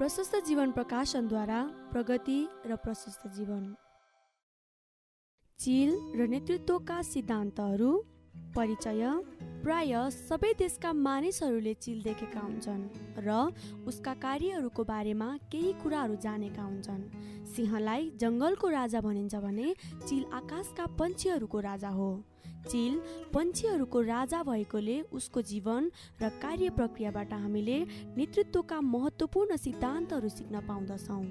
प्रशस्त जीवन प्रकाशनद्वारा प्रगति र प्रशस्त जीवन। चिल र नेतृत्वका सिद्धान्तहरू परिचय प्राय सबै देशका मानिसहरूले चिल देखेका हुन्छन् र उसका कार्यहरूको बारेमा केही कुराहरू जानेका हुन्छन्। सिंहलाई जङ्गलको राजा भनिन्छ भने चिल आकाशका पन्छीहरूको राजा हो। चिल पन्छीहरूको राजा भएकोले उसको जीवन र कार्य प्रक्रियाबाट हामीले नेतृत्वका महत्त्वपूर्ण सिद्धान्तहरू सिक्न पाउँदछौँ।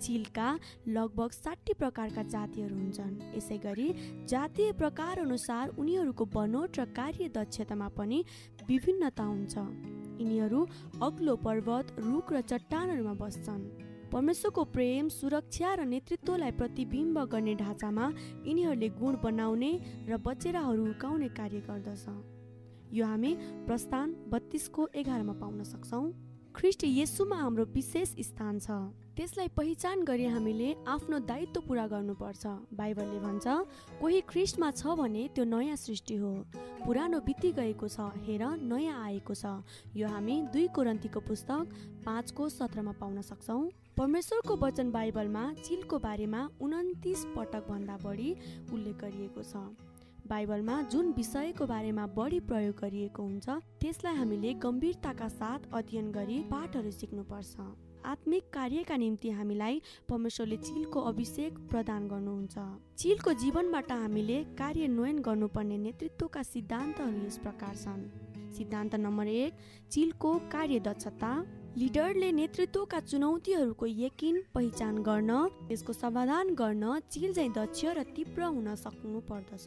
चिलका लगभग साठी प्रकारका जातिहरू हुन्छन्। यसै गरी जातीय प्रकार अनुसार उनीहरूको बनोट र कार्य दक्षतामा पनि विभिन्नता हुन्छ। यिनीहरू अग्लो पर्वत रुख र चट्टानहरूमा बस्छन्। परमेश्वरको प्रेम सुरक्षा र नेतृत्वलाई प्रतिबिम्ब गर्ने ढाँचामा यिनीहरूले गुण बनाउने र बचेराहरू हुर्काउने कार्य गर्दछ। यो हामी प्रस्थान बत्तिसको एघारमा पाउन सक्छौँ। ख्रिस्ट येसुमा हाम्रो विशेष स्थान छ। त्यसलाई पहिचान गरी हामीले आफ्नो दायित्व पुरा गर्नुपर्छ। बाइबलले भन्छ कोही ख्रिस्टमा छ भने त्यो नयाँ सृष्टि हो। पुरानो बिति गएको छ हेर नयाँ आएको छ। यो हामी दुई कोरन्तीको पुस्तक पाँचको सत्रमा पाउन सक्छौँ। परमेश्वरको वचन बाइबलमा चिलको बारेमा उन्तिस पटक भन्दा बढी उल्लेख गरिएको छ। बाइबलमा जुन विषयको बारेमा बढी प्रयोग गरिएको हुन्छ त्यसलाई हामीले गम्भीरताका साथ अध्ययन गरी पाठहरू सिक्नुपर्छ। आत्मिक कार्यका निम्ति हामीलाई परमेश्वरले चिलको अभिषेक प्रदान गर्नुहुन्छ। चिलको जीवनबाट हामीले कार्यान्वयन गर्नुपर्ने नेतृत्वका सिद्धान्तहरू यस प्रकार छन्। सिद्धान्त नम्बर एक चिलको कार्यदक्षता। लिडरले नेतृत्वका चुनौतीहरूको यकिन पहिचान गर्न त्यसको समाधान गर्न चिल चाहिँ दक्ष र तीव्र हुन सक्नु पर्दछ।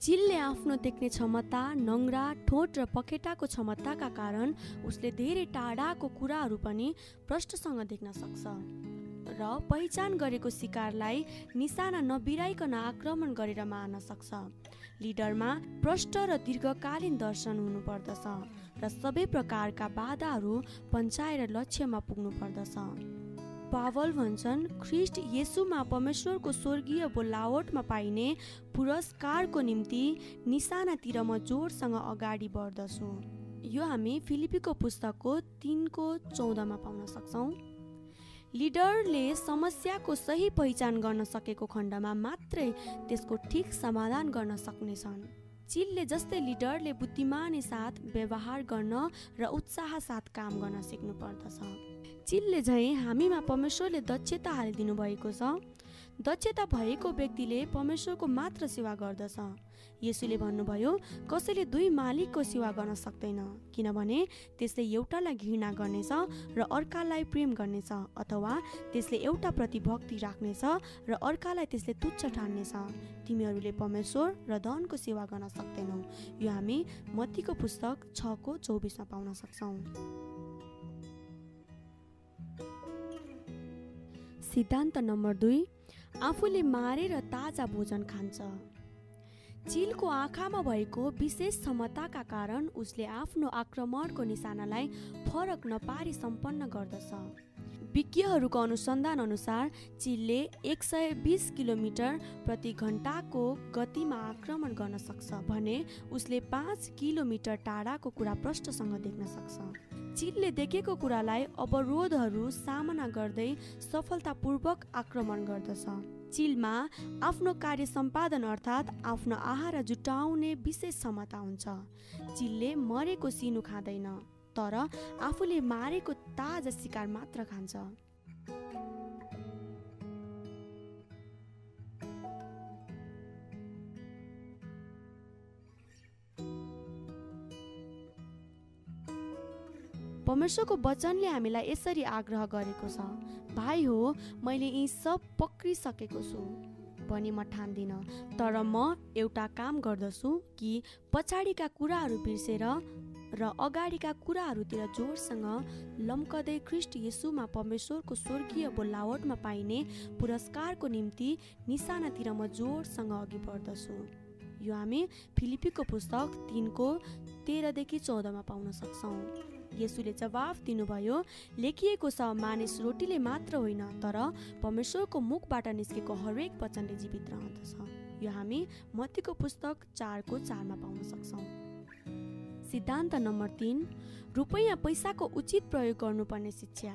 चिलले आफ्नो देख्ने क्षमता नङ्ग्रा ठोट र पखेटाको क्षमताका कारण उसले धेरै टाढाको कुराहरू पनि प्रष्टसँग देख्न सक्छ र पहिचान गरेको शिकारलाई निशाना नबिराइकन आक्रमण गरेर मार्न सक्छ। लिडरमा प्रष्ट र दीर्घकालीन दर्शन हुनुपर्दछ र सबै प्रकारका बाधाहरू पन्छाएर लक्ष्यमा पुग्नु पर्दछ पावल भन्छन् ख्रिस्ट येसुमा परमेश्वरको स्वर्गीय बोलावटमा पाइने पुरस्कारको निम्ति निशानातिर म जोडसँग अगाडि बढ्दछु। यो हामी फिलिपीको पुस्तकको तिनको चौधमा पाउन सक्छौँ। लिडरले समस्याको सही पहिचान गर्न सकेको खण्डमा मात्रै त्यसको ठिक समाधान गर्न सक्नेछन्। चिलले जस्तै लिडरले बुद्धिमानी साथ व्यवहार गर्न र उत्साह साथ काम गर्न सिक्नु पर्दछ चिलले झैँ हामीमा परमेश्वरले दक्षता हालिदिनु भएको छ। दक्षता भएको व्यक्तिले परमेश्वरको मात्र सेवा गर्दछ। यसुले भन्नुभयो कसैले दुई मालिकको सेवा गर्न सक्दैन किनभने त्यसले एउटालाई घृणा गर्नेछ र अर्कालाई प्रेम गर्नेछ अथवा त्यसले एउटा प्रति भक्ति राख्नेछ र अर्कालाई त्यसले तुच्छ ठान्नेछ। तिमीहरूले परमेश्वर र धनको सेवा गर्न सक्दैनौ। यो हामी मत्तीको पुस्तक छको चौबिसमा पाउन सक्छौँ। सिद्धान्त नम्बर दुई आफूले मारेर ताजा भोजन खान्छ। चिलको आँखामा भएको विशेष क्षमताका कारण उसले आफ्नो आक्रमणको निशानालाई फरक नपारी सम्पन्न गर्दछ। विज्ञहरूको अनुसन्धान अनुसार चिलले एक सय बिस किलोमिटर प्रति घन्टाको गतिमा आक्रमण गर्न सक्छ भने उसले पाँच किलोमिटर टाढाको कुरा प्रष्टसँग देख्न सक्छ। चिलले देखेको कुरालाई अवरोधहरू सामना गर्दै सफलतापूर्वक आक्रमण गर्दछ। चिलमा आफ्नो कार्य सम्पादन अर्थात् आफ्नो आहार जुटाउने विशेष क्षमता हुन्छ। चिलले मरेको सिनु खाँदैन तर आफूले मारेको ताजा शिकार मात्र खान्छ। परमेश्वरको वचनले हामीलाई यसरी आग्रह गरेको छ भाइ हो मैले यी सब पक्रिसकेको छु भनी म ठान्दिनँ। तर म एउटा काम गर्दछु कि पछाडिका कुराहरू बिर्सेर र अगाडिका कुराहरूतिर जोडसँग लम्कदै ख्रिस्ट यसुमा परमेश्वरको स्वर्गीय बोलावटमा पाइने पुरस्कारको निम्ति निशानातिर म जोडसँग अघि बढ्दछु। यो हामी फिलिपीको पुस्तक तिनको तेह्रदेखि चौधमा पाउन सक्छौँ। यसुले जवाफ दिनुभयो लेखिएको छ मानिस रोटीले मात्र होइन तर परमेश्वरको मुखबाट निस्केको हरेक वचनले जीवित रहँदछ। यो हामी मतीको पुस्तक चारको चारमा पाउन सक्छौँ। सिद्धान्त नम्बर तिन रुपैयाँ पैसाको उचित प्रयोग गर्नुपर्ने शिक्षा।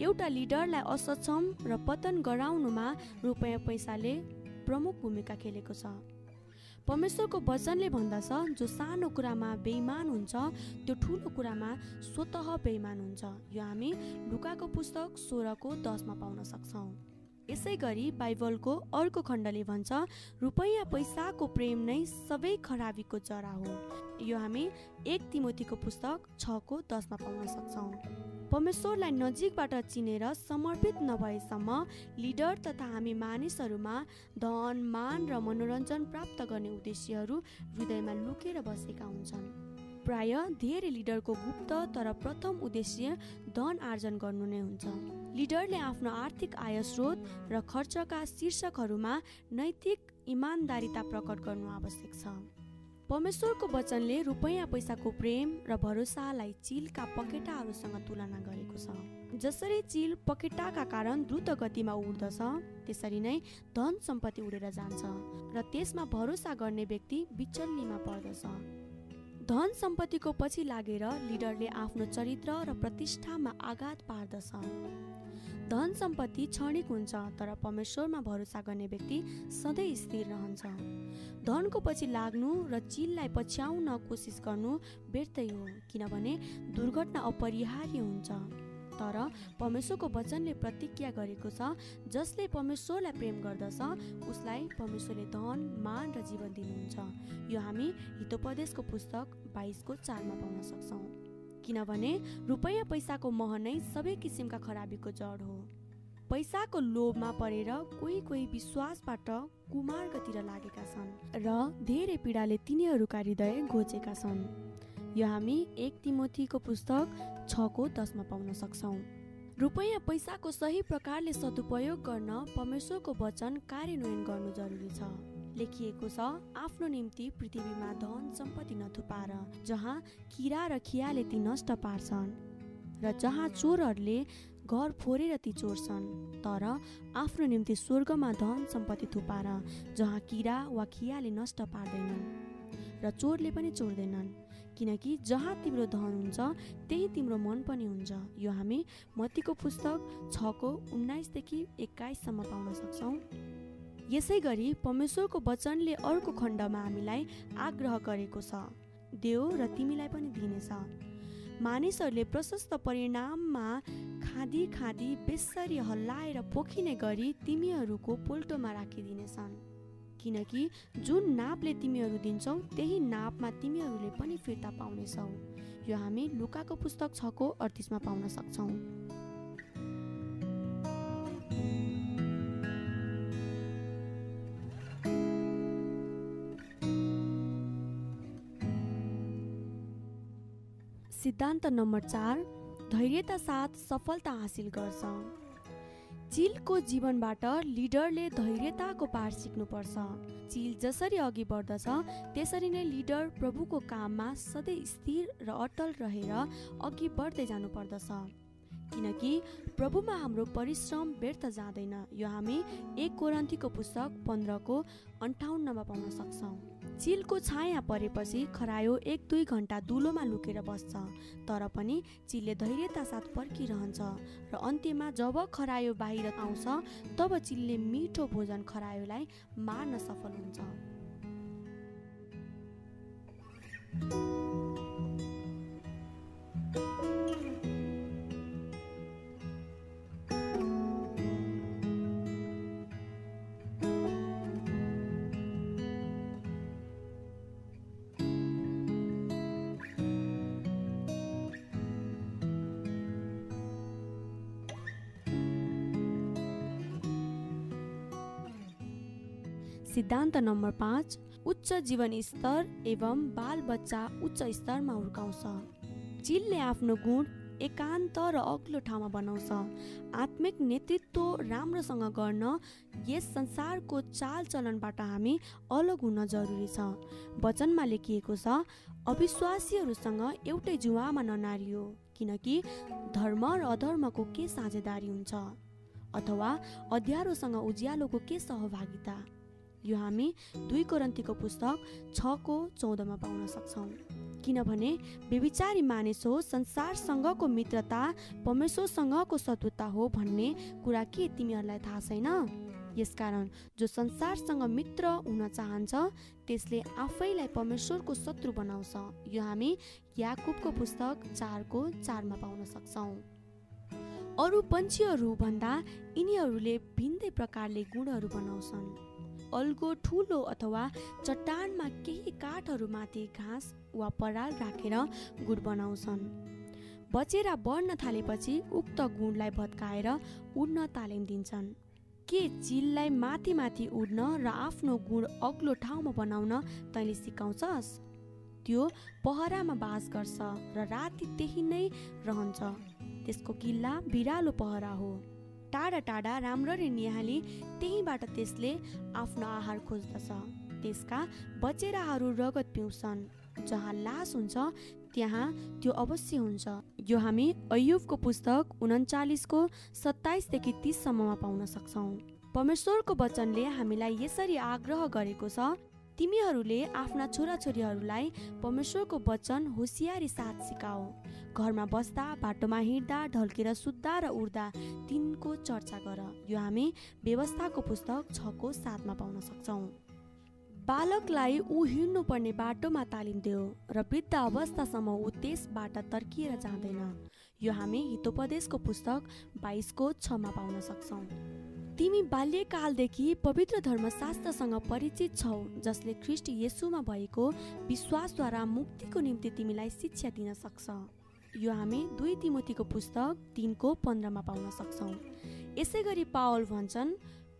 एउटा लिडरलाई असक्षम र पतन गराउनुमा रुपियाँ पैसाले प्रमुख भूमिका खेलेको छ। परमेश्वरको वचनले भन्दछ जो सानो कुरामा बेइमान हुन्छ त्यो ठुलो कुरामा स्वत बेइमान हुन्छ। यो हामी लुकाको पुस्तक सोह्रको दसमा पाउन सक्छौँ। यसै गरी बाइबलको अर्को खण्डले भन्छ रुपैयाँ पैसाको प्रेम नै सबै खराबीको जरा हो। यो हामी एक तिमोतीको पुस्तक छको दसमा पाउन सक्छौँ। परमेश्वरलाई नजिकबाट चिनेर समर्पित नभएसम्म लिडर तथा हामी मानिसहरूमा धन मान र मनोरञ्जन प्राप्त गर्ने उद्देश्यहरू हृदयमा लुकेर बसेका हुन्छन्। प्राय धेरै लिडरको गुप्त तर प्रथम उद्देश्य धन आर्जन गर्नु नै हुन्छ। लिडरले आफ्नो आर्थिक आय स्रोत र खर्चका शीर्षकहरूमा नैतिक इमान्दारिता प्रकट गर्नु आवश्यक छ। परमेश्वरको वचनले रुपैयाँ पैसाको प्रेम र भरोसालाई चिलका पकेटाहरूसँग तुलना गरेको छ। जसरी चिल पकेटाका कारण द्रुत गतिमा उड्दछ त्यसरी नै धन सम्पत्ति उडेर जान्छ र त्यसमा भरोसा गर्ने व्यक्ति बिचल्लीमा पर्दछ। धन सम्पत्तिको पछि लागेर लिडरले आफ्नो चरित्र र प्रतिष्ठामा आघात पार्दछ। धन सम्पत्ति क्षणिक हुन्छ तर परमेश्वरमा भरोसा गर्ने व्यक्ति सधैँ स्थिर रहन्छ। धनको पछि लाग्नु र चिललाई पछ्याउन कोसिस गर्नु व्यर्थै हो किनभने दुर्घटना अपरिहार्य हुन्छ। तर परमेश्वरको वचनले प्रतिज्ञा गरेको छ जसले परमेश्वरलाई प्रेम गर्दछ उसलाई परमेश्वरले धन मान र जीवन दिनुहुन्छ। यो हामी हितोपदेशको पुस्तक बाइसको चारमा पाउन सक्छौँ। किनभने रुपैयाँ पैसाको मह नै सबै किसिमका खराबीको जड हो। पैसाको लोभमा परेर कोही कोही विश्वासबाट कुमार्गतिर लागेका छन् र धेरै पीडाले तिनीहरूका हृदय घोचेका छन्। यो हामी एक तिमोथीको पुस्तक छको दसमा पाउन सक्छौँ। रुपैयाँ पैसाको सही प्रकारले सदुपयोग गर्न परमेश्वरको वचन कार्यान्वयन गर्नु जरुरी छ। लेखिएको छ आफ्नो निम्ति पृथ्वीमा धन सम्पत्ति नथुपार जहाँ किरा र खियाले ती नष्ट पार्छन् र जहाँ चोरहरूले घर फोरेर ती चोर्छन् तर आफ्नो निम्ति स्वर्गमा धन सम्पत्ति थुपार जहाँ किरा वा खियाले नष्ट पार्दैनन् र चोरले पनि चोर्दैनन्। किनकि जहाँ तिम्रो धन हुन्छ त्यही तिम्रो मन पनि हुन्छ। यो हामी मतीको पुस्तक छको उन्नाइसदेखि एक्काइससम्म पाउन सक्छौँ। यसै गरी परमेश्वरको वचनले अर्को खण्डमा हामीलाई आग्रह गरेको छ। देव र तिमीलाई पनि दिनेछ। मानिसहरूले प्रशस्त परिणाममा खाँदी खाँदी बेसरी हल्लाएर पोखिने गरी तिमीहरूको पोल्टोमा राखिदिनेछन्। किनकि जुन नापले तिमीहरू दिन्छौ त्यही नापमा तिमीहरूले पनि फिर्ता पाउनेछौ। यो हामी लुकाको पुस्तक छको अडतिसमा पाउन सक्छौँ। सिद्धान्त नम्बर चार धैर्यता साथ सफलता हासिल गर्छ। चिलको जीवनबाट लिडरले धैर्यताको पाठ सिक्नुपर्छ। चिल जसरी अघि बढ्दछ त्यसरी नै लिडर प्रभुको काममा सधैँ स्थिर र अटल रहेर अघि बढ्दै जानुपर्दछ। किनकि प्रभुमा हाम्रो परिश्रम व्यर्थ जाँदैन। यो हामी एक कोरन्तीको पुस्तक पन्ध्रको अन्ठाउन्नमा पाउन सक्छौँ। चिलको छाया परेपछि खरायो एक दुई घन्टा दुलोमा लुकेर बस्छ तर पनि चिलले धैर्यता साथ पर्खिरहन्छ र अन्त्यमा जब खरायो बाहिर आउँछ तब चिलले मिठो भोजन खरायोलाई मार्न सफल हुन्छ। सिद्धान्त नम्बर पाँच उच्च जीवन स्तर एवं बाल बच्चा उच्च स्तरमा हुर्काउँछ। चिलले आफ्नो गुण एकान्त र अग्लो ठाउँमा बनाउँछ। आत्मिक नेतृत्व राम्रोसँग गर्न यस संसारको चालचलनबाट हामी अलग हुन जरुरी छ। वचनमा लेखिएको छ अविश्वासीहरूसँग एउटै जुवामा ननारियो किनकि धर्म र अधर्मको के साझेदारी हुन्छ? अथवा अध्यारोसँग उज्यालोको के सहभागिता? यो हामी दुई कोरन्तीको पुस्तक छको चौधमा पाउन सक्छौँ। किनभने बेविचारी मानिस हो संसारसँगको मित्रता परमेश्वरसँगको शत्रुता हो भन्ने कुरा के तिमीहरूलाई थाहा छैन? यसकारण जो संसारसँग मित्र हुन चाहन्छ त्यसले आफैलाई परमेश्वरको शत्रु बनाउँछ। यो हामी याकुबको पुस्तक चारको चारमा पाउन सक्छौँ। अरू पन्छीहरू भन्दा यिनीहरूले भिन्दै प्रकारले गुणहरू बनाउँछन्। अल्गो ठुलो अथवा चट्टानमा केही काठहरूमाथि घाँस वा पराल राखेर गुड बनाउँछन्। बचेर बढ्न थालेपछि उक्त गुणलाई भत्काएर उड्न तालिम दिन्छन्। के चिललाई माथि माथि उड्न र आफ्नो गुण अग्लो ठाउँमा बनाउन तैँले सिकाउँछस्? त्यो पहरामा बास गर्छ र राति त्यही नै रहन्छ। त्यसको किल्ला बिरालो पहरा हो। टाढा टाढा राम्ररी निहाली त्यहीँबाट त्यसले आफ्नो आहार खोज्दछ। त्यसका बचेराहरू रगत पिउँछन्। जहाँ लास हुन्छ त्यहाँ त्यो अवश्य हुन्छ। यो हामी अयुबको पुस्तक उन्चालिसको सत्ताइसदेखि तिससम्ममा पाउन सक्छौँ। परमेश्वरको वचनले हामीलाई यसरी आग्रह गरेको छ तिमीहरूले आफ्ना छोराछोरीहरूलाई परमेश्वरको वचन होसियारी साथ सिकाऊ। घरमा बस्दा बाटोमा हिँड्दा ढल्केर सुत्दा र उड्दा तिनको चर्चा गर। यो हामी व्यवस्थाको पुस्तक छको साथमा पाउन सक्छौँ। बालकलाई ऊ हिँड्नुपर्ने बाटोमा तालिम दियो र वृद्ध अवस्थासम्म ऊ त्यसबाट तर्किएर जाँदैन। यो हामी हितोपदेशको पुस्तक बाइसको छमा पाउन सक्छौँ। तिमी बाल्यकालदेखि पवित्र धर्मशास्त्रसँग परिचित छौ जसले ख्रिस्ट येसुमा भएको विश्वासद्वारा मुक्तिको निम्ति तिमीलाई शिक्षा दिन सक्छ। यो हामी दुई तिमोतीको पुस्तक तिनको पन्ध्रमा पाउन सक्छौँ। यसै गरी पावल भन्छन्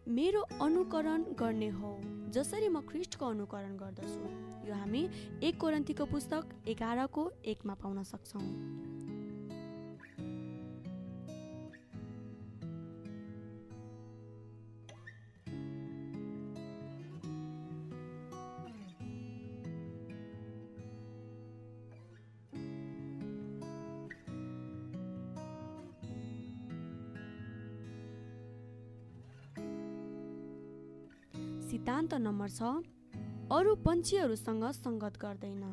मेरो अनुकरण गर्ने हो जसरी म ख्रिस्टको अनुकरण गर्दछु। यो हामी एक कोरन्तीको पुस्तक एघारको एकमा पाउन सक्छौँ। नम्बर छ अरू पन्छीहरूसँग सङ्गत गर्दैन।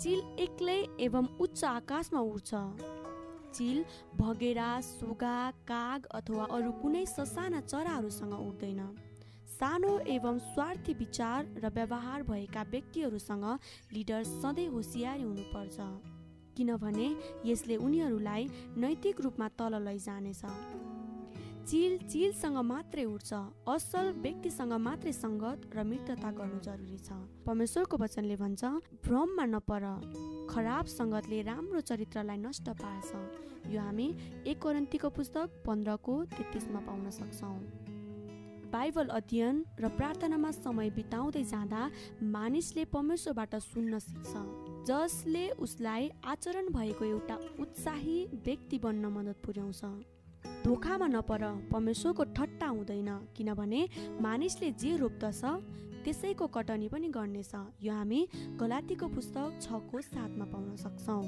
चिल एक्लै एवं उच्च आकाशमा उड्छ। चिल भगेरा सुगा काग अथवा अरू कुनै ससाना चराहरूसँग उड्दैन। सानो एवं स्वार्थी विचार र व्यवहार भएका व्यक्तिहरूसँग लिडर सधैँ होसियारी हुनुपर्छ किनभने यसले उनीहरूलाई नैतिक रूपमा तल लैजानेछ। चिल चिलसँग मात्रै उठ्छ असल व्यक्तिसँग मात्रै सङ्गत र मित्रता गर्नु जरुरी छ। परमेश्वरको वचनले भन्छ भ्रममा नपर खराब सङ्गतले राम्रो चरित्रलाई नष्ट पार्छ। यो हामी एक पुस्तक पन्ध्रको तेत्तिसमा पाउन सक्छौँ। बाइबल अध्ययन र प्रार्थनामा समय बिताउँदै जाँदा मानिसले परमेश्वरबाट सुन्न सिक्छ जसले उसलाई आचरण भएको एउटा उत्साही व्यक्ति बन्न मद्दत पुर्याउँछ। धोकामा नपर परमेश्वरको ठट्टा हुँदैन। किनभने मानिसले जे रोप्दछ त्यसैको कटनी पनि गर्नेछ। यो हामी गलातीको पुस्तक छको साथमा पाउन सक्छौँ।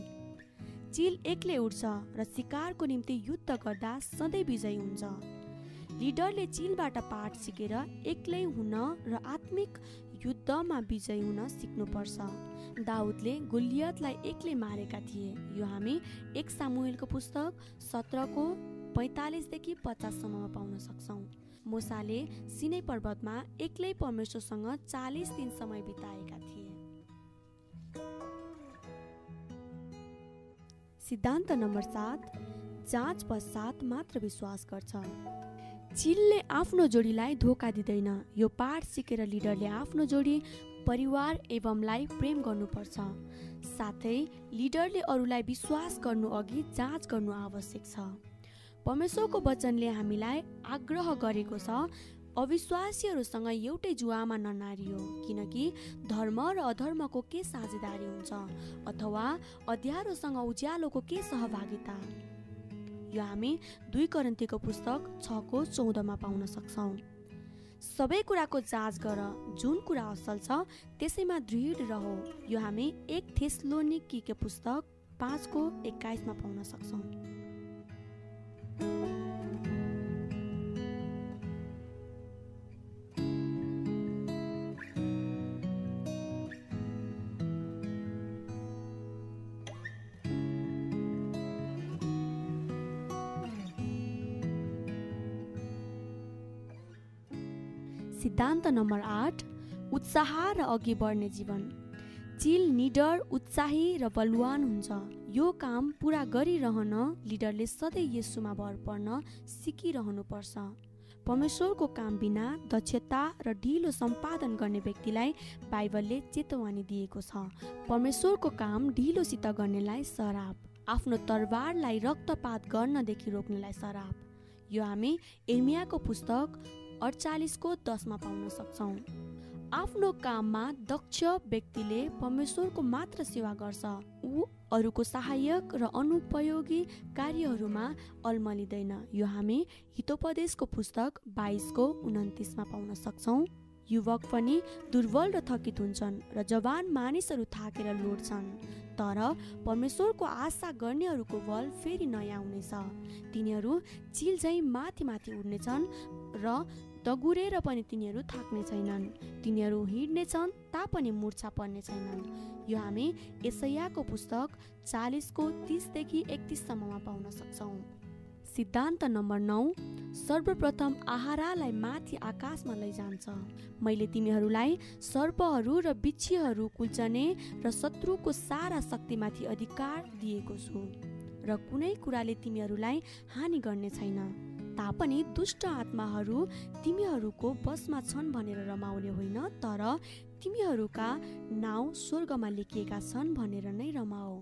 चिल एक्लै उठ्छ र शिकारको निम्ति युद्ध गर्दा सधैँ विजयी हुन्छ। लिडरले चिलबाट पाठ सिकेर एक्लै हुन र आत्मिक युद्धमा विजयी हुन सिक्नुपर्छ। दाउदले गुलियतलाई एक्लै मारेका थिए। यो हामी एक सामुएलको पुस्तक सत्रको पैँतालिसदेखि पचाससम्ममा पाउन सक्छौँ। मुसाले सिनै पर्वतमा एक्लै परमेश्वरसँग चालिस दिन समय बिताएका थिए। सिद्धान्त नम्बर सात जाँच पश्चात मात्र विश्वास गर्छ। चिलले आफ्नो जोडीलाई धोका दिँदैन। यो पाठ सिकेर लिडरले आफ्नो जोडी परिवार एवंलाई प्रेम गर्नुपर्छ। साथै लिडरले अरूलाई विश्वास गर्नु अघि जाँच गर्नु आवश्यक छ। परमेश्वरको वचनले हामीलाई आग्रह गरेको छ अविश्वासीहरूसँग एउटै जुवामा ननारियो किनकि धर्म र अधर्मको के साझेदारी हुन्छ अथवा अध्यारोसँग उज्यालोको के सहभागिता? यो हामी दुई करन्तीको पुस्तक छको चौधमा पाउन सक्छौँ। सबै कुराको जाँच गर जुन कुरा असल छ त्यसैमा दृढ रह। यो हामी एक थेस्लोनिकीको पुस्तक पाँचको एक्काइसमा पाउन सक्छौँ। सिद्धान्त नम्बर आठ उत्साह र अघि बढ्ने जीवन। चिल निडर उत्साही र बलवान हुन्छ। यो काम पुरा गरिरहन लिडरले सधैँ यसुमा भर पर्न सिकिरहनुपर्छ। परमेश्वरको काम बिना दक्षता र ढिलो सम्पादन गर्ने व्यक्तिलाई बाइबलले चेतवानी दिएको छ। परमेश्वरको काम ढिलोसित गर्नेलाई सराप आफ्नो तरबारलाई रक्तपात गर्नदेखि रोक्नेलाई सराप। यो हामी एर्मियाको पुस्तक अडचालिसको दसमा पाउन सक्छौँ। आफ्नो काममा दक्ष व्यक्तिले परमेश्वरको मात्र सेवा गर्छ। ऊ अरूको सहायक र अनुपयोगी कार्यहरूमा अल्मलिँदैन। यो हामी हितोपदेशको पुस्तक बाइसको उन्तिसमा पाउन सक्छौँ। युवक पनि दुर्बल र थकित हुन्छन् र जवान मानिसहरू थाकेर लोड्छन् तर परमेश्वरको आशा गर्नेहरूको बल फेरि नयाँ हुनेछ। तिनीहरू झैँ माथि माथि उड्नेछन् र दगुरेर पनि तिनीहरू थाक्ने छैनन्। तिनीहरू हिँड्नेछन् तापनि मुर्छा पर्ने छैनन्। यो हामी यसैयाको पुस्तक चालिसको तिसदेखि एकतिससम्ममा पाउन सक्छौँ। सिद्धान्त नम्बर नौ सर्वप्रथम आहारालाई माथि आकाशमा लैजान्छ। मैले तिमीहरूलाई सर्पहरू र बिच्छीहरू कुल्चने र शत्रुको सारा शक्तिमाथि अधिकार दिएको छु। र कुनै कुराले तिमीहरूलाई हानि गर्ने छैन। तापनि दुष्ट आत्माहरू तिमीहरूको बसमा छन् भनेर रमाउने होइन तर तिमीहरूका नाउँ स्वर्गमा लेखिएका छन् भनेर नै रमाओ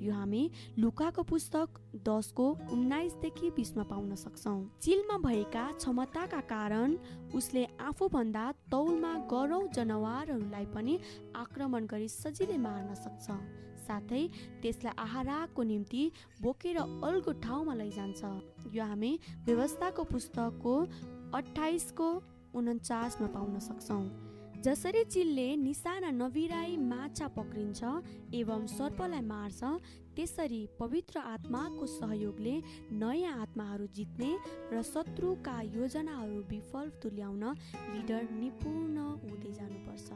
यो हामी लुकाको पुस्तक दसको उन्नाइसदेखि बिसमा पाउन सक्छौँ। चिलमा भएका क्षमताका कारण उसले आफूभन्दा तौलमा गरौँ जनावरहरूलाई पनि आक्रमण गरी सजिलै मार्न सक्छ। साथै त्यसलाई आहाराको निम्ति बोकेर अल्गो ठाउँमा लैजान्छ। यो हामी व्यवस्थाको पुस्तकको अठाइसको उन्चासमा पाउन सक्छौँ। जसरी चिलले निशाना नबिराई माछा पक्रिन्छ एवं सर्पलाई मार्छ त्यसरी पवित्र आत्माको सहयोगले नयाँ आत्माहरू जित्ने र शत्रुका योजनाहरू विफल तुल्याउन लिडर निपुण हुँदै जानुपर्छ।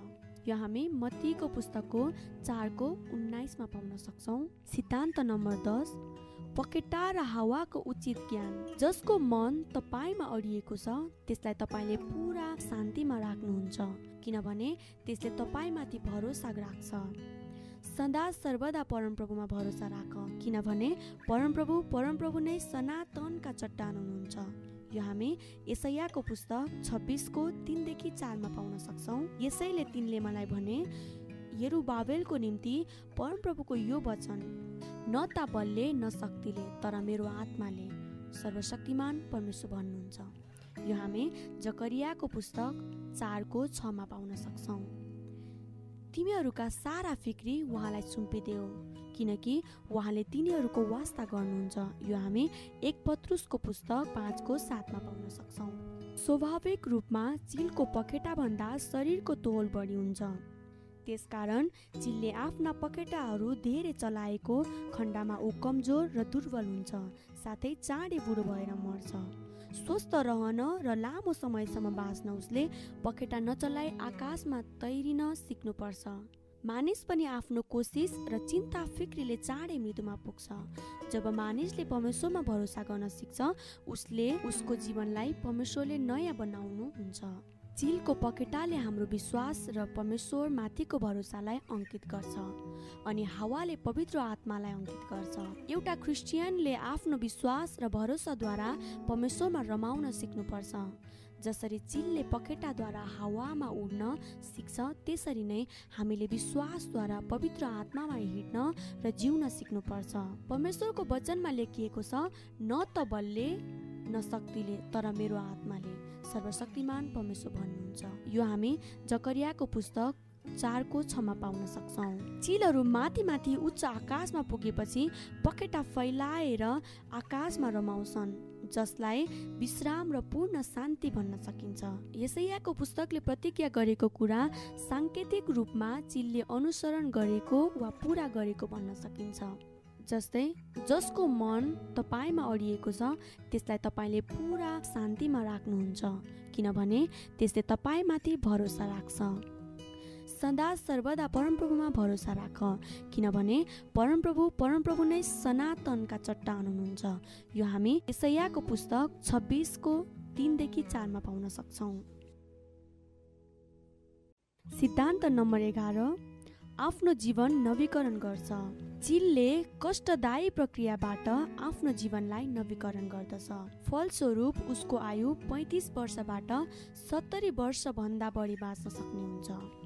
यो हामी मत्तीको पुस्तकको चारको उन्नाइसमा पाउन सक्छौँ। सिद्धान्त नम्बर दस पकेटा र हावाको उचित ज्ञान। जसको मन तपाईँमा अडिएको छ त्यसलाई तपाईँले पुरा शान्तिमा राख्नुहुन्छ किनभने त्यसले तपाईँमाथि भरोसा राख्छ। सदा सर्वदा परमप्रभुमा भरोसा राख किनभने परमप्रभु परमप्रभु नै सनातनका चट्टान हुनुहुन्छ। यो हामी यसैयाको पुस्तक छब्बिसको तिनदेखि चारमा पाउन सक्छौँ। यसैले तिनले मलाई भने यरु बाबेलको निम्ति परमप्रभुको यो वचन न त बलले न शक्तिले तर मेरो आत्माले सर्वशक्तिमान परमेश्वर भन्नुहुन्छ। यो हामी जकरियाको पुस्तक चारको छमा पाउन सक्छौँ। तिमीहरूका सारा फिक्री उहाँलाई सुम्पिदेऊ। किनकि उहाँले तिनीहरूको वास्ता गर्नुहुन्छ। यो हामी एक पत्रुसको पुस्तक पाँचको साथमा पाउन सक्छौँ। स्वाभाविक रूपमा चिलको पखेटाभन्दा शरीरको तोल बढी हुन्छ। त्यसकारण चिलले आफ्ना पखेटाहरू धेरै चलाएको खण्डमा ऊ कमजोर र दुर्बल हुन्छ साथै चाँडै बुढो भएर मर्छ। स्वस्थ रहन र लामो समयसम्म बाँच्न उसले पखेटा नचलाइ आकाशमा तैरिन सिक्नुपर्छ। मानिस पनि आफ्नो कोसिस र चिन्ता फिक्रीले चाँडै मृत्युमा पुग्छ। जब मानिसले परमेश्वरमा भरोसा गर्न सिक्छ उसले उसको जीवनलाई परमेश्वरले नयाँ बनाउनु हुन्छ। चिलको पकेटाले हाम्रो विश्वास र परमेश्वर माथिको भरोसालाई अङ्कित गर्छ अनि हावाले पवित्र आत्मालाई अङ्कित गर्छ। एउटा क्रिस्चियनले आफ्नो विश्वास र भरोसाद्वारा परमेश्वरमा रमाउन सिक्नुपर्छ। जसरी चिलले पखेटाद्वारा हावामा उड्न सिक्छ त्यसरी नै हामीले विश्वासद्वारा पवित्र आत्मामा हिँड्न र जिउन सिक्नुपर्छ। परमेश्वरको वचनमा लेखिएको छ न त बलले न शक्तिले तर मेरो आत्माले सर्वशक्तिमान परमेश्वर भन्नुहुन्छ। यो हामी जकरियाको पुस्तक चारको छमा पाउन सक्छौँ। चिलहरू माथि माथि उच्च आकाशमा पुगेपछि पखेटा फैलाएर आकाशमा रमाउँछन्। जसलाई विश्राम र पूर्ण शान्ति भन्न सकिन्छ। यसैयाको पुस्तकले प्रतिज्ञा गरेको कुरा साङ्केतिक रूपमा चिलले अनुसरण गरेको वा पुरा गरेको भन्न सकिन्छ। जस्तै जसको मन तपाईँमा अडिएको छ त्यसलाई तपाईँले पुरा शान्तिमा राख्नुहुन्छ किनभने त्यसले तपाईँमाथि भरोसा राख्छ। सदा सर्वदा परमप्रभुमा भरोसा राख। किनभने परमप्रभु परमप्रभु नै सनातनका चट्टान हुनुहुन्छ। यो हामी यसैयाको पुस्तक छब्बिसको तिनदेखि चारमा पाउन सक्छौँ। सिद्धान्त नम्बर एघार आफ्नो जीवन नवीकरण गर्छ। चिलले कष्टदायी प्रक्रियाबाट आफ्नो जीवनलाई नवीकरण गर्दछ। फलस्वरूप उसको आयु पैँतिस वर्षबाट सत्तरी वर्षभन्दा बढी बाँच्न सक्ने हुन्छ।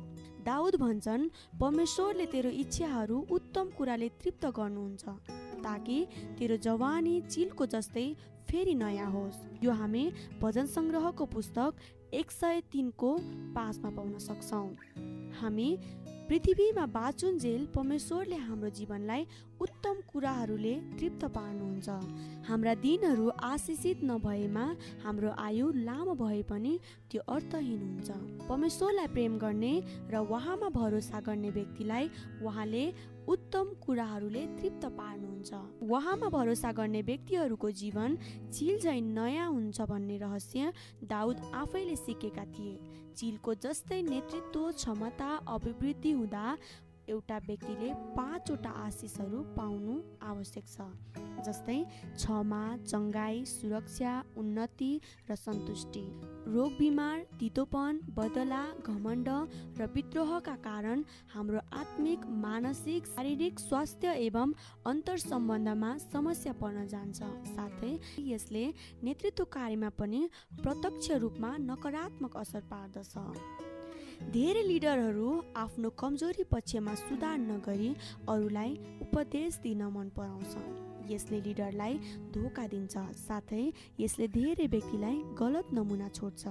दाउद भन्छन् परमेश्वरले तेरो इच्छाहरू उत्तम कुराले तृप्त गर्नुहुन्छ ताकि तेरो जवानी चिलको जस्तै फेरि नयाँ होस्। यो हामी भजन सङ्ग्रहको पुस्तक एक सय तिनको पाँचमा पाउन सक्छौँ। हामी पृथ्वीमा बाँचुन्जेल परमेश्वरले हाम्रो जीवनलाई उत्तम कुराहरूले तृप्त पार्नुहुन्छ। हाम्रा दिनहरू आशिषित नभएमा हाम्रो आयु लामो भए पनि त्यो अर्थहीन हुन्छ। परमेश्वरलाई प्रेम गर्ने र उहाँमा भरोसा गर्ने व्यक्तिलाई उहाँले उत्तम कुराहरूले तृप्त पार्नुहुन्छ। उहाँमा भरोसा गर्ने व्यक्तिहरूको जीवन चिल झै नयाँ हुन्छ भन्ने रहस्य दाउद आफैले सिकेका थिए। चिलको जस्तै नेतृत्व क्षमता अभिवृद्धि हुँदा एउटा व्यक्तिले पाँचवटा आशिषहरू पाउनु आवश्यक छ जस्तै क्षमा चङ्गाई सुरक्षा उन्नति र सन्तुष्टि। रोग बिमार तितोपन बदला घमण्ड र विद्रोहका कारण हाम्रो आत्मिक मानसिक शारीरिक स्वास्थ्य एवं अन्तर सम्बन्धमा समस्या पर्न जान्छ। साथै यसले नेतृत्व कार्यमा पनि प्रत्यक्ष रूपमा नकारात्मक असर पार्दछ। धेरै लिडरहरू आफ्नो कमजोरी पक्षमा सुधार नगरी अरूलाई उपदेश दिन मन पराउँछ यसले लिडरलाई धोका दिन्छ साथै यसले धेरै व्यक्तिलाई गलत नमुना छोड्छ।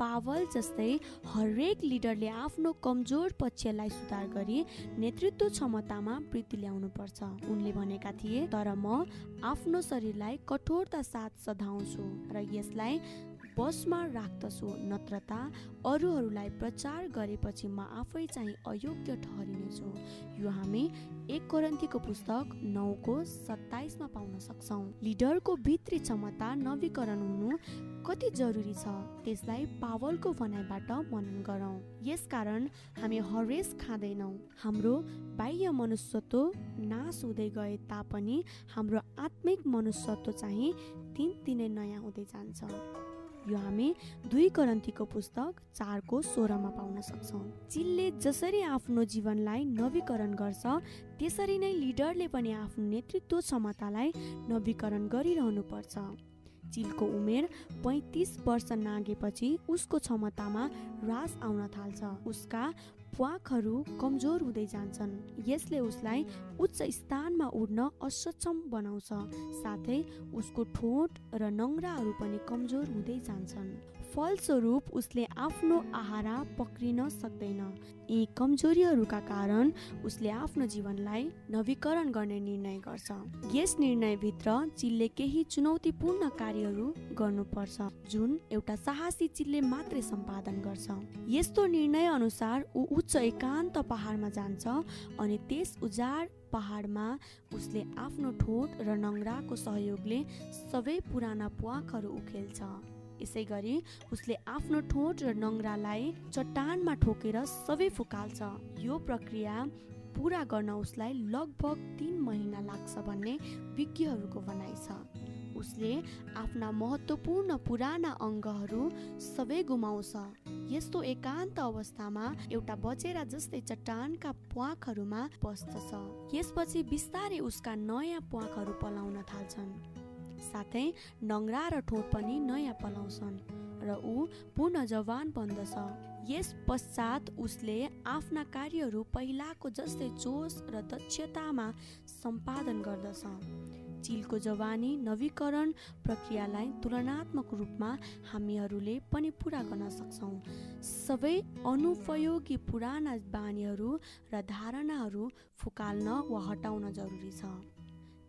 पावल जस्तै हरेक लिडरले आफ्नो कमजोर पक्षलाई सुधार गरी नेतृत्व क्षमतामा वृद्धि ल्याउनु पर्छ। उनले भनेका थिए तर म आफ्नो शरीरलाई कठोरता साथ सधाउँछु र यसलाई बसमा राख्दछु। नत्रता अरूहरूलाई प्रचार गरेपछि म आफै चाहिँ अयोग्य ठहरिनेछु। यो हामी एक कोरन्थीको पुस्तक नौको सत्ताइसमा पाउन सक्छौँ। लिडरको भित्री क्षमता नवीकरण हुनु कति जरुरी छ? त्यसलाई पावलको भनाइबाट मनन गरौँ। यसकारण हामी हरेस खाँदैनौँ। हाम्रो बाह्य मनुष्यत्व नाश हुँदै गए तापनि हाम्रो आत्मिक मनुष्यत्व चाहिँ दिनदिनै नयाँ हुँदै जान्छ। यो हामी दुई करन्तीको पुस्तक चारको सोह्रमा पाउन सक्छौँ। चिलले जसरी आफ्नो जीवनलाई नवीकरण गर्छ त्यसरी नै लिडरले पनि आफ्नो नेतृत्व क्षमतालाई नवीकरण गरिरहनु पर्छ चिलको उमेर पैँतिस वर्ष नागेपछि उसको क्षमतामा ह्रास आउन थाल्छ। उसका प्वाखहरू कमजोर हुँदै जान्छन्। यसले उसलाई उच्च स्थानमा उड्न असक्षम बनाउँछ। साथै उसको ठोट र नङ्ग्राहरू पनि कमजोर हुँदै जान्छन्। फलस्वरूप उसले आफ्नो आहारा पक्रिन सक्दैन। यी कमजोरीहरूका कारण उसले आफ्नो जीवनलाई नवीकरण गर्ने निर्णय गर्छ। यस निर्णयभित्र चिलले केही चुनौतीपूर्ण कार्यहरू गर्नुपर्छ जुन एउटा साहसी चिलले मात्रै सम्पादन गर्छ। यस्तो निर्णय अनुसार ऊ उच्च एकान्त पहाडमा जान्छ अनि त्यस उजाड पहाडमा उसले आफ्नो ठोट र नङ्ग्राको सहयोगले सबै पुराना प्वाखहरू उखेल्छ। यसै गरी उसले आफ्नो ठोट र नङ्ग्रालाई चट्टानमा ठोकेर सबै फुकाल्छ। यो प्रक्रिया पुरा गर्न उसलाई लगभग तिन महिना लाग्छ भन्ने विज्ञहरूको भनाइ छ। उसले आफ्ना महत्त्वपूर्ण पुराना अङ्गहरू सबै गुमाउँछ। यस्तो एकान्त अवस्थामा एउटा बचेरा जस्तै चट्टानका प्वाखहरूमा बस्दछ यसपछि बिस्तारै उसका नयाँ प्वाखहरू पलाउन थाल्छन्। साथै नङ्ग्रा र ठोट पनि नयाँ पलाउँछन् र ऊ पूर्ण जवान बन्दछ। यस पश्चात उसले आफ्ना कार्यहरू पहिलाको जस्तै जोस र दक्षतामा सम्पादन गर्दछ। चिलको जवानी नवीकरण प्रक्रियालाई तुलनात्मक रूपमा हामीहरूले पनि पुरा गर्न सक्छौँ। सबै अनुपयोगी पुराना बानीहरू र धारणाहरू फुकाल्न वा हटाउन जरुरी छ।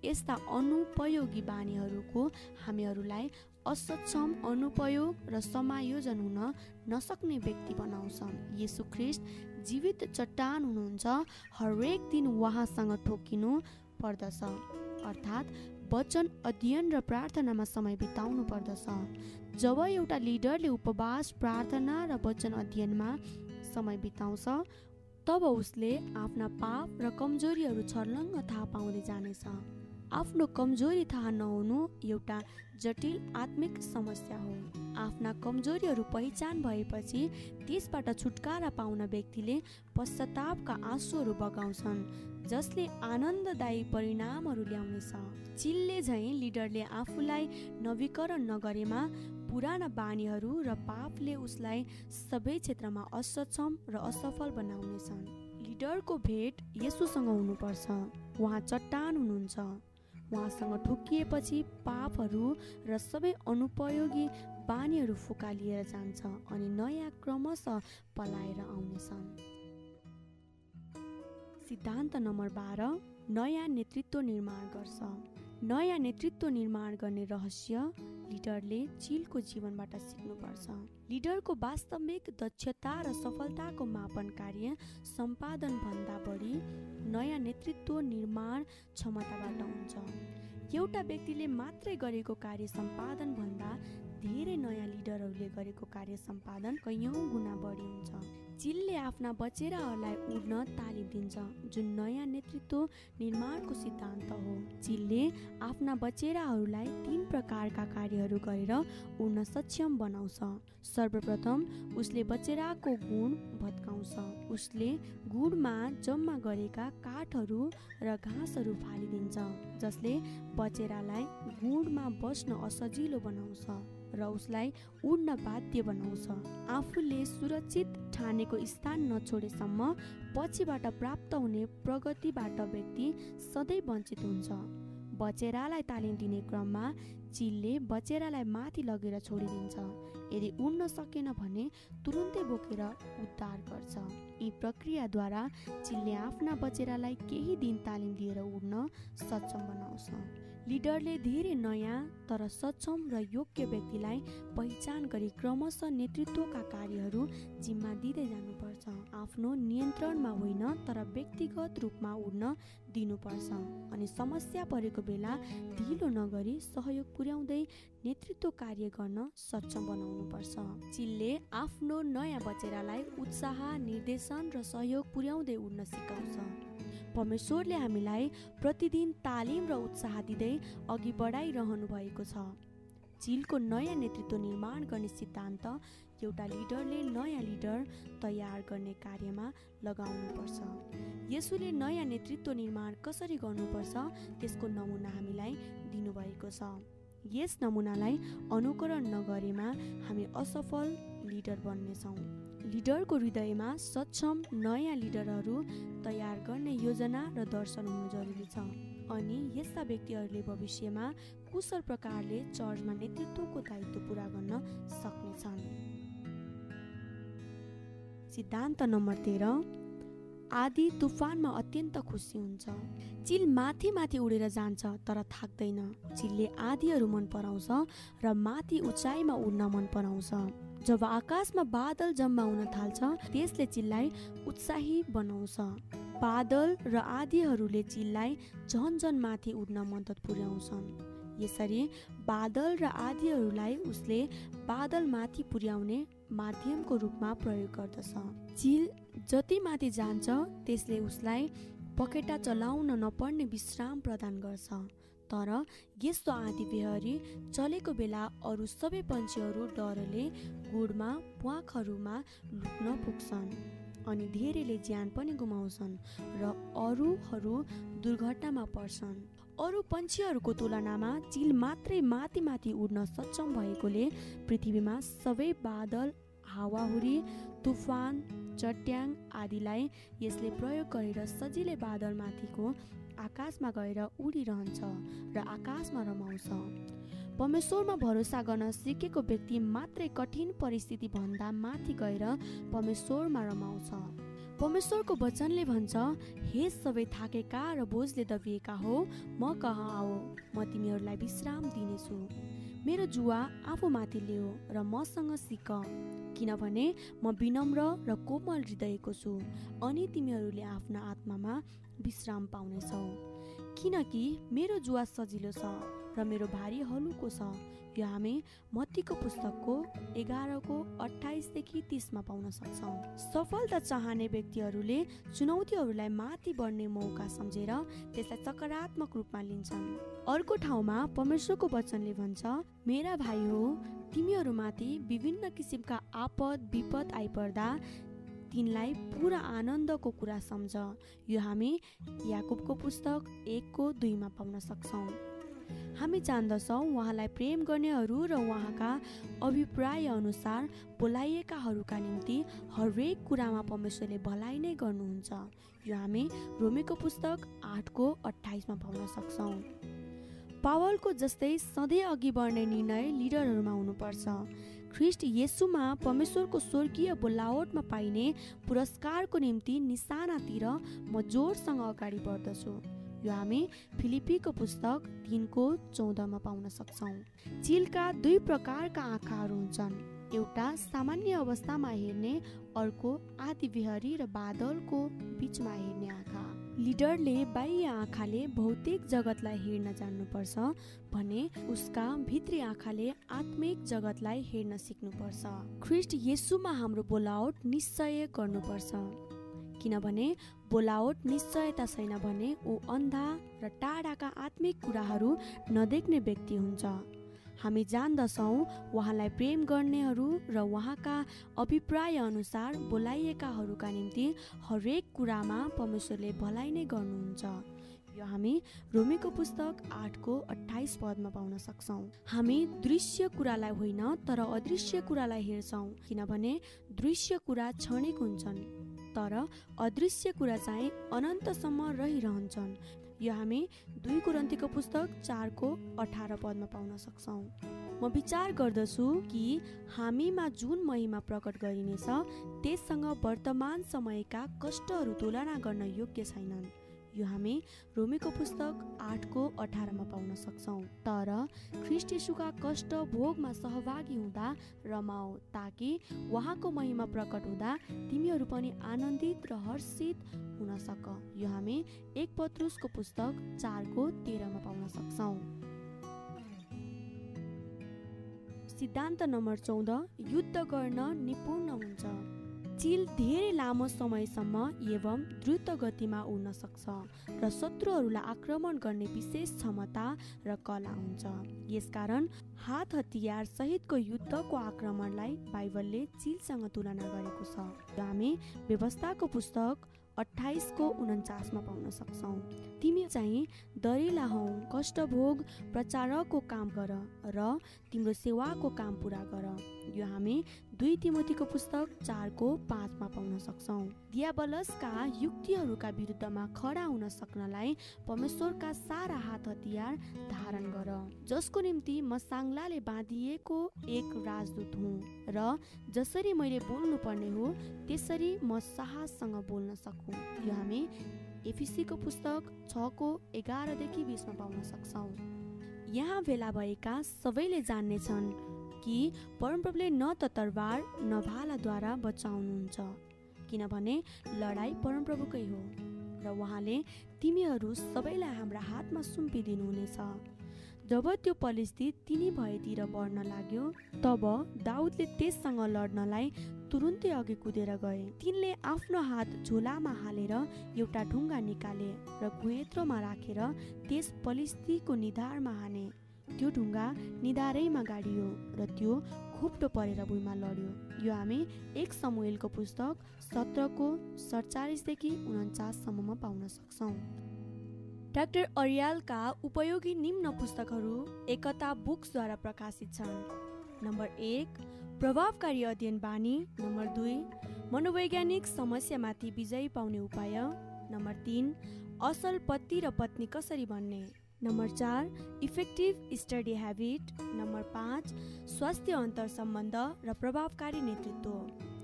यस्ता अनुपयोगी बानीहरूको हामीहरूलाई असक्षम अनुपयोग र समायोजन हुन नसक्ने व्यक्ति बनाउँछ यसु ख्रिस्ट जीवित चट्टान हुनुहुन्छ हरेक दिन उहाँसँग ठोकिनु पर्दछ। अर्थात् वचन अध्ययन र प्रार्थनामा समय बिताउनु पर्दछ। जब एउटा लिडरले उपवास प्रार्थना र वचन अध्ययनमा समय बिताउँछ तब उसले आफ्ना पाप र कमजोरीहरू छर्लङ्ग थाहा पाउँदै जानेछ। आफ्नो कमजोरी थाहा नहुनु एउटा जटिल आत्मिक समस्या हो। आफ्ना कमजोरीहरू पहिचान भएपछि त्यसबाट छुटकारा पाउन व्यक्तिले पश्चातापका आँसुहरू बगाउँछन् जसले आनन्ददायी परिणामहरू ल्याउनेछ। चिलले झैँ लिडरले आफूलाई नवीकरण नगरेमा पुराना बानीहरू र पापले उसलाई सबै क्षेत्रमा असक्षम र असफल बनाउनेछन्। लिडरको भेट यसुसँग हुनुपर्छ। उहाँ चट्टान हुनुहुन्छ। उहाँसँग ठोकिएपछि पापहरू र सबै अनुपयोगी बानीहरू फुकालिएर जान्छ अनि नयाँ क्रमशः पलाएर आउनेछन्। सिद्धान्त नम्बर बाह्र नयाँ नेतृत्व निर्माण गर्छ। नयाँ नेतृत्व निर्माण गर्ने रहस्य लिडरले चिलको जीवनबाट सिक्नुपर्छ। लिडरको वास्तविक दक्षता र सफलताको मापन कार्य सम्पादनभन्दा बढी नयाँ नेतृत्व निर्माण क्षमताबाट हुन्छ। एउटा व्यक्तिले मात्रै गरेको कार्य सम्पादनभन्दा धेरै नयाँ लिडरहरूले गरेको कार्य सम्पादन कैयौँ गुणा बढी हुन्छ। चिलले आफ्ना बचेराहरूलाई उड्न तालिम दिन्छ जुन नयाँ नेतृत्व निर्माणको सिद्धान्त हो। चिलले आफ्ना बचेराहरूलाई तीन प्रकारका कार्यहरू गरेर उड्न सक्षम बनाउँछ। सर्वप्रथम उसले बचेराको गुण भत्काउँछ। उसले गुडमा जम्मा गरेका काठहरू र घाँसहरू फालिदिन्छ जसले बचेरालाई गुडमा बस्न असजिलो बनाउँछ र उसलाई उड्न बाध्य बनाउँछ। आफूले सुरक्षित ठानेको स्थान नछोडेसम्म पछिबाट प्राप्त हुने प्रगतिबाट व्यक्ति सधैँ वञ्चित हुन्छ। बचेरालाई तालिम दिने क्रममा चिलले बचेरालाई माथि लगेर छोडिदिन्छ। यदि उड्न सकेन भने तुरुन्तै बोकेर उद्धार गर्छ। यी प्रक्रियाद्वारा चिलले आफ्ना बचेरालाई केही दिन तालिम दिएर उड्न सक्षम बनाउँछ। लिडरले धेरै नयाँ तर सक्षम र योग्य व्यक्तिलाई पहिचान गरी क्रमशः नेतृत्वका कार्यहरू जिम्मा दिँदै जानुपर्छ। आफ्नो नियन्त्रणमा होइन तर व्यक्तिगत रूपमा उड्न दिनुपर्छ। अनि समस्या परेको बेला ढिलो नगरी सहयोग पुर्याउँदै नेतृत्व कार्य गर्न सक्षम बनाउनुपर्छ। चिलले आफ्नो नयाँ बचेरालाई उत्साह निर्देशन र सहयोग पुर्याउँदै उड्न सिकाउँछ। परमेश्वरले हामीलाई प्रतिदिन तालिम र उत्साह दिँदै अघि बढाइरहनु भएको छ। चिलको नयाँ नेतृत्व निर्माण गर्ने सिद्धान्त एउटा लिडरले नयाँ लिडर तयार गर्ने कार्यमा लगाउनुपर्छ। यसोले नयाँ नेतृत्व निर्माण कसरी गर्नुपर्छ त्यसको नमुना हामीलाई दिनुभएको छ। यस नमुनालाई अनुकरण नगरेमा हामी असफल लिडर बन्नेछौँ। लिडरको हृदयमा सक्षम नयाँ लिडरहरू तयार गर्ने योजना र दर्शन हुनु जरुरी छ। अनि यस्ता व्यक्तिहरूले भविष्यमा कुशल प्रकारले चर्चमा नेतृत्वको दायित्व पुरा गर्न सक्नेछन्। सिद्धान्त नम्बर तेह्र आदि तुफानमा अत्यन्त खुसी हुन्छ। चिल माथि माथि उडेर जान्छ तर थाक्दैन। चिलले आधीहरू मन पराउँछ र माथि उचाइमा उड्न मन पराउँछ। जब आकाशमा बादल जम्मा हुन थाल्छ त्यसले चिललाई उत्साही बनाउँछ। बादल र आदिहरूले चिललाई झन झन माथि उड्न मद्दत पुर्याउँछन्। यसरी बादल र आदिहरूलाई उसले बादल माथि पुर्याउने माध्यमको रूपमा प्रयोग गर्दछ। चिल जति माथि जान्छ त्यसले उसलाई पखेटा चलाउन नपर्ने विश्राम प्रदान गर्छ। तर यस्तो आँधी बेहरी चलेको बेला अरू सबै पन्छीहरू डरले गुडमा प्वाखहरूमा लुक्न पुग्छन् अनि धेरैले ज्यान पनि गुमाउँछन् र अरूहरू दुर्घटनामा पर्छन्। अरू पन्छीहरूको तुलनामा चिल मात्रै माथि माथि उड्न सक्षम भएकोले पृथ्वीमा सबै बादल हावाहुरी तुफान चट्याङ आदिलाई यसले प्रयोग गरेर सजिलै बादलमाथिको आकाशमा गएर उडिरहन्छ र आकाशमा रमाउँछ। परमेश्वरमा भरोसा गर्न सिकेको व्यक्ति मात्रै कठिन परिस्थिति भन्दा माथि गएर परमेश्वरमा रमाउँछ। परमेश्वरको वचनले भन्छ हे सबै थाकेका र बोझले दबिएका हो म कहाँ आओ म तिमीहरूलाई विश्राम दिनेछु। मेरो जुवा आफूमाथि ल्याऊ र मसँग सिक। किनभने म विनम्र र कोमल हृदयको छु अनि तिमीहरूले आफ्ना आत्मामा विश्राम पाउनेछौ। किनकि मेरो जुवा सजिलो छ र मेरो भारी हलुको छ। यो हामी मत्तीको पुस्तकको एघारको अठाइसदेखि तिसमा पाउन सक्छौँ। सफलता चाहने व्यक्तिहरूले चुनौतीहरूलाई माथि बढ्ने मौका सम्झेर त्यसलाई सकारात्मक रूपमा लिन्छन्। अर्को ठाउँमा परमेश्वरको वचनले भन्छ मेरा भाइ हो तिमीहरूमाथि विभिन्न किसिमका आपद विपद आइपर्दा तिनलाई पुरा आनन्दको कुरा सम्झ। यो हामी याकुबको पुस्तक एकको दुईमा पाउन सक्छौँ। हामी जान्दछौँ। उहाँलाई प्रेम गर्नेहरू र उहाँका अभिप्राय अनुसार बोलाइएकाहरूका निम्ति हरेक कुरामा परमेश्वरले भलाइ नै गर्नुहुन्छ। यो हामी रोमेको पुस्तक आठको अठाइसमा पाउन सक्छौँ। पावलको जस्तै सधैँ अघि बढ्ने निर्णय लिडरहरूमा हुनुपर्छ। ख्रिस्ट येसुमा परमेश्वरको स्वर्गीय बोलावटमा पाइने पुरस्कारको निम्ति निशानातिर म जोडसँग अगाडि बढ्दछु। यो हामी फिलिपीको पुस्तक तिनको चौधमा पाउन सक्छौँ। चिलका दुई प्रकारका आँखाहरू हुन्छन्। एउटा सामान्य अवस्थामा हेर्ने अर्को आदि बिहारी र बादलको बिचमा हेर्ने आँखा। लिडरले बाह्य आँखाले भौतिक जगतलाई हेर्न जान्नुपर्छ भने उसका भित्री आँखाले आत्मिक जगतलाई हेर्न सिक्नुपर्छ। ख्रिस्ट येसुमा हाम्रो बोलावट निश्चय गर्नुपर्छ। किनभने बोलावट निश्चयता छैन भने ऊ अन्धा र टाढाका आत्मिक कुराहरू नदेख्ने व्यक्ति हुन्छ। हामी जान्दछौँ उहाँलाई प्रेम गर्नेहरू र उहाँका अभिप्राय अनुसार बोलाइएकाहरूका निम्ति हरेक कुरामा परमेश्वरले भलाइ नै गर्नुहुन्छ। यो हामी रोमीको पुस्तक आठको अठाइस पदमा पाउन सक्छौँ। हामी दृश्य कुरालाई होइन तर अदृश्य कुरालाई हेर्छौँ किनभने दृश्य कुरा क्षणिक हुन्छन्। तर अदृश्य कुरा चाहिँ अनन्तसम्म रहिरहन्छन्। यो हामी दुई कुरन्तीको पुस्तक चारको अठार पदमा पाउन सक्छौँ। म विचार गर्दछु कि हामीमा जुन महिमा प्रकट गरिनेछ त्यससँग वर्तमान समयका कष्टहरू तुलना गर्न योग्य छैनन्। यो हामी रोमीको पुस्तक आठको अठारमा पाउन सक्छौँ। तर ख्रिस्टेसुका कष्ट भोगमा सहभागी हुँदा रमाओ ताकि उहाँको महिमा प्रकट हुँदा तिमीहरू पनि आनन्दित र हर्षित हुन सक। यो हामी एक पत्रुसको पुस्तक चारको तेह्रमा पाउन सक्छौँ। सिद्धान्त नम्बर चौध युद्ध गर्न निपुण हुन्छ। चिल धेरै लामो समयसम्म एवं द्रुत गतिमा उड्न सक्छ र शत्रुहरूलाई आक्रमण गर्ने विशेष क्षमता र कला हुन्छ। यसकारण हात हतियार सहितको युद्धको आक्रमणलाई बाइबलले चिलसँग तुलना गरेको छ। हामी व्यवस्थाको पुस्तक अठाइसको उन्चासमा पाउन सक्छौँ। तिमी चाहिँ दरिला हौ कष्टभोग प्रचारकको काम गर र तिम्रो सेवाको काम पुरा गर। यो हामी दुई तिमोतीको पुस्तक चारको पाँचमा पाउन सक्छौँ। दियाबलसका युक्तिहरूका विरुद्धमा खडा हुन सक्नलाई परमेश्वरका सारा हात हतियार धारण गर। जसको निम्ति म साङ्लाले बाँधिएको एक राजदूत हुँ र जसरी मैले बोल्नु पर्ने हो त्यसरी म साहससँग बोल्न सकौँ। यो हामी एफिसीको पुस्तक छको एघारदेखि बिसमा पाउन सक्छौँ। यहाँ भेला भएका सबैले जान्नेछन् कि परमप्रभुले न त तरबार न भालाद्वारा बचाउनुहुन्छ किनभने लडाइँ परमप्रभुकै हो र उहाँले तिमीहरू सबैलाई हाम्रा हातमा सुम्पिदिनुहुनेछ। जब त्यो परिस्थिति तिनी भएतिर बढ्न लाग्यो तब दाउदले त्यससँग लड्नलाई तुरुन्तै अघि कुदेर गए। तिनले आफ्नो हात झोलामा हालेर एउटा ढुङ्गा निकाले र घुएत्रोमा राखेर त्यस पलिस्तीको निधारमा हाने। त्यो ढुङ्गा निधारैमा गाडियो र त्यो खुप्टो परेर भुइँमा लड्यो। यो हामी एक समूहलको पुस्तक सत्रको सडचालिसदेखि उन्चाससम्ममा पाउन सक्छौँ। डाक्टर अरियालका उपयोगी निम्न पुस्तकहरू एकता बुक्सद्वारा प्रकाशित छन्। नम्बर एक प्रभावकारी अध्ययन बानी। नम्बर दुई मनोवैज्ञानिक समस्यामाथि विजय पाउने उपाय। नम्बर तिन असल पति र पत्नी कसरी भन्ने नम्बर चार इफेक्टिभ स्टडी ह्याबिट नम्बर पाँच स्वास्थ्य अन्तर सम्बन्ध र प्रभावकारी नेतृत्व।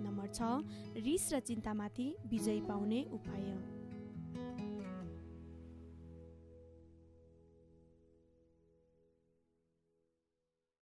नम्बर छ रिस र चिन्तामाथि विजय पाउने उपाय।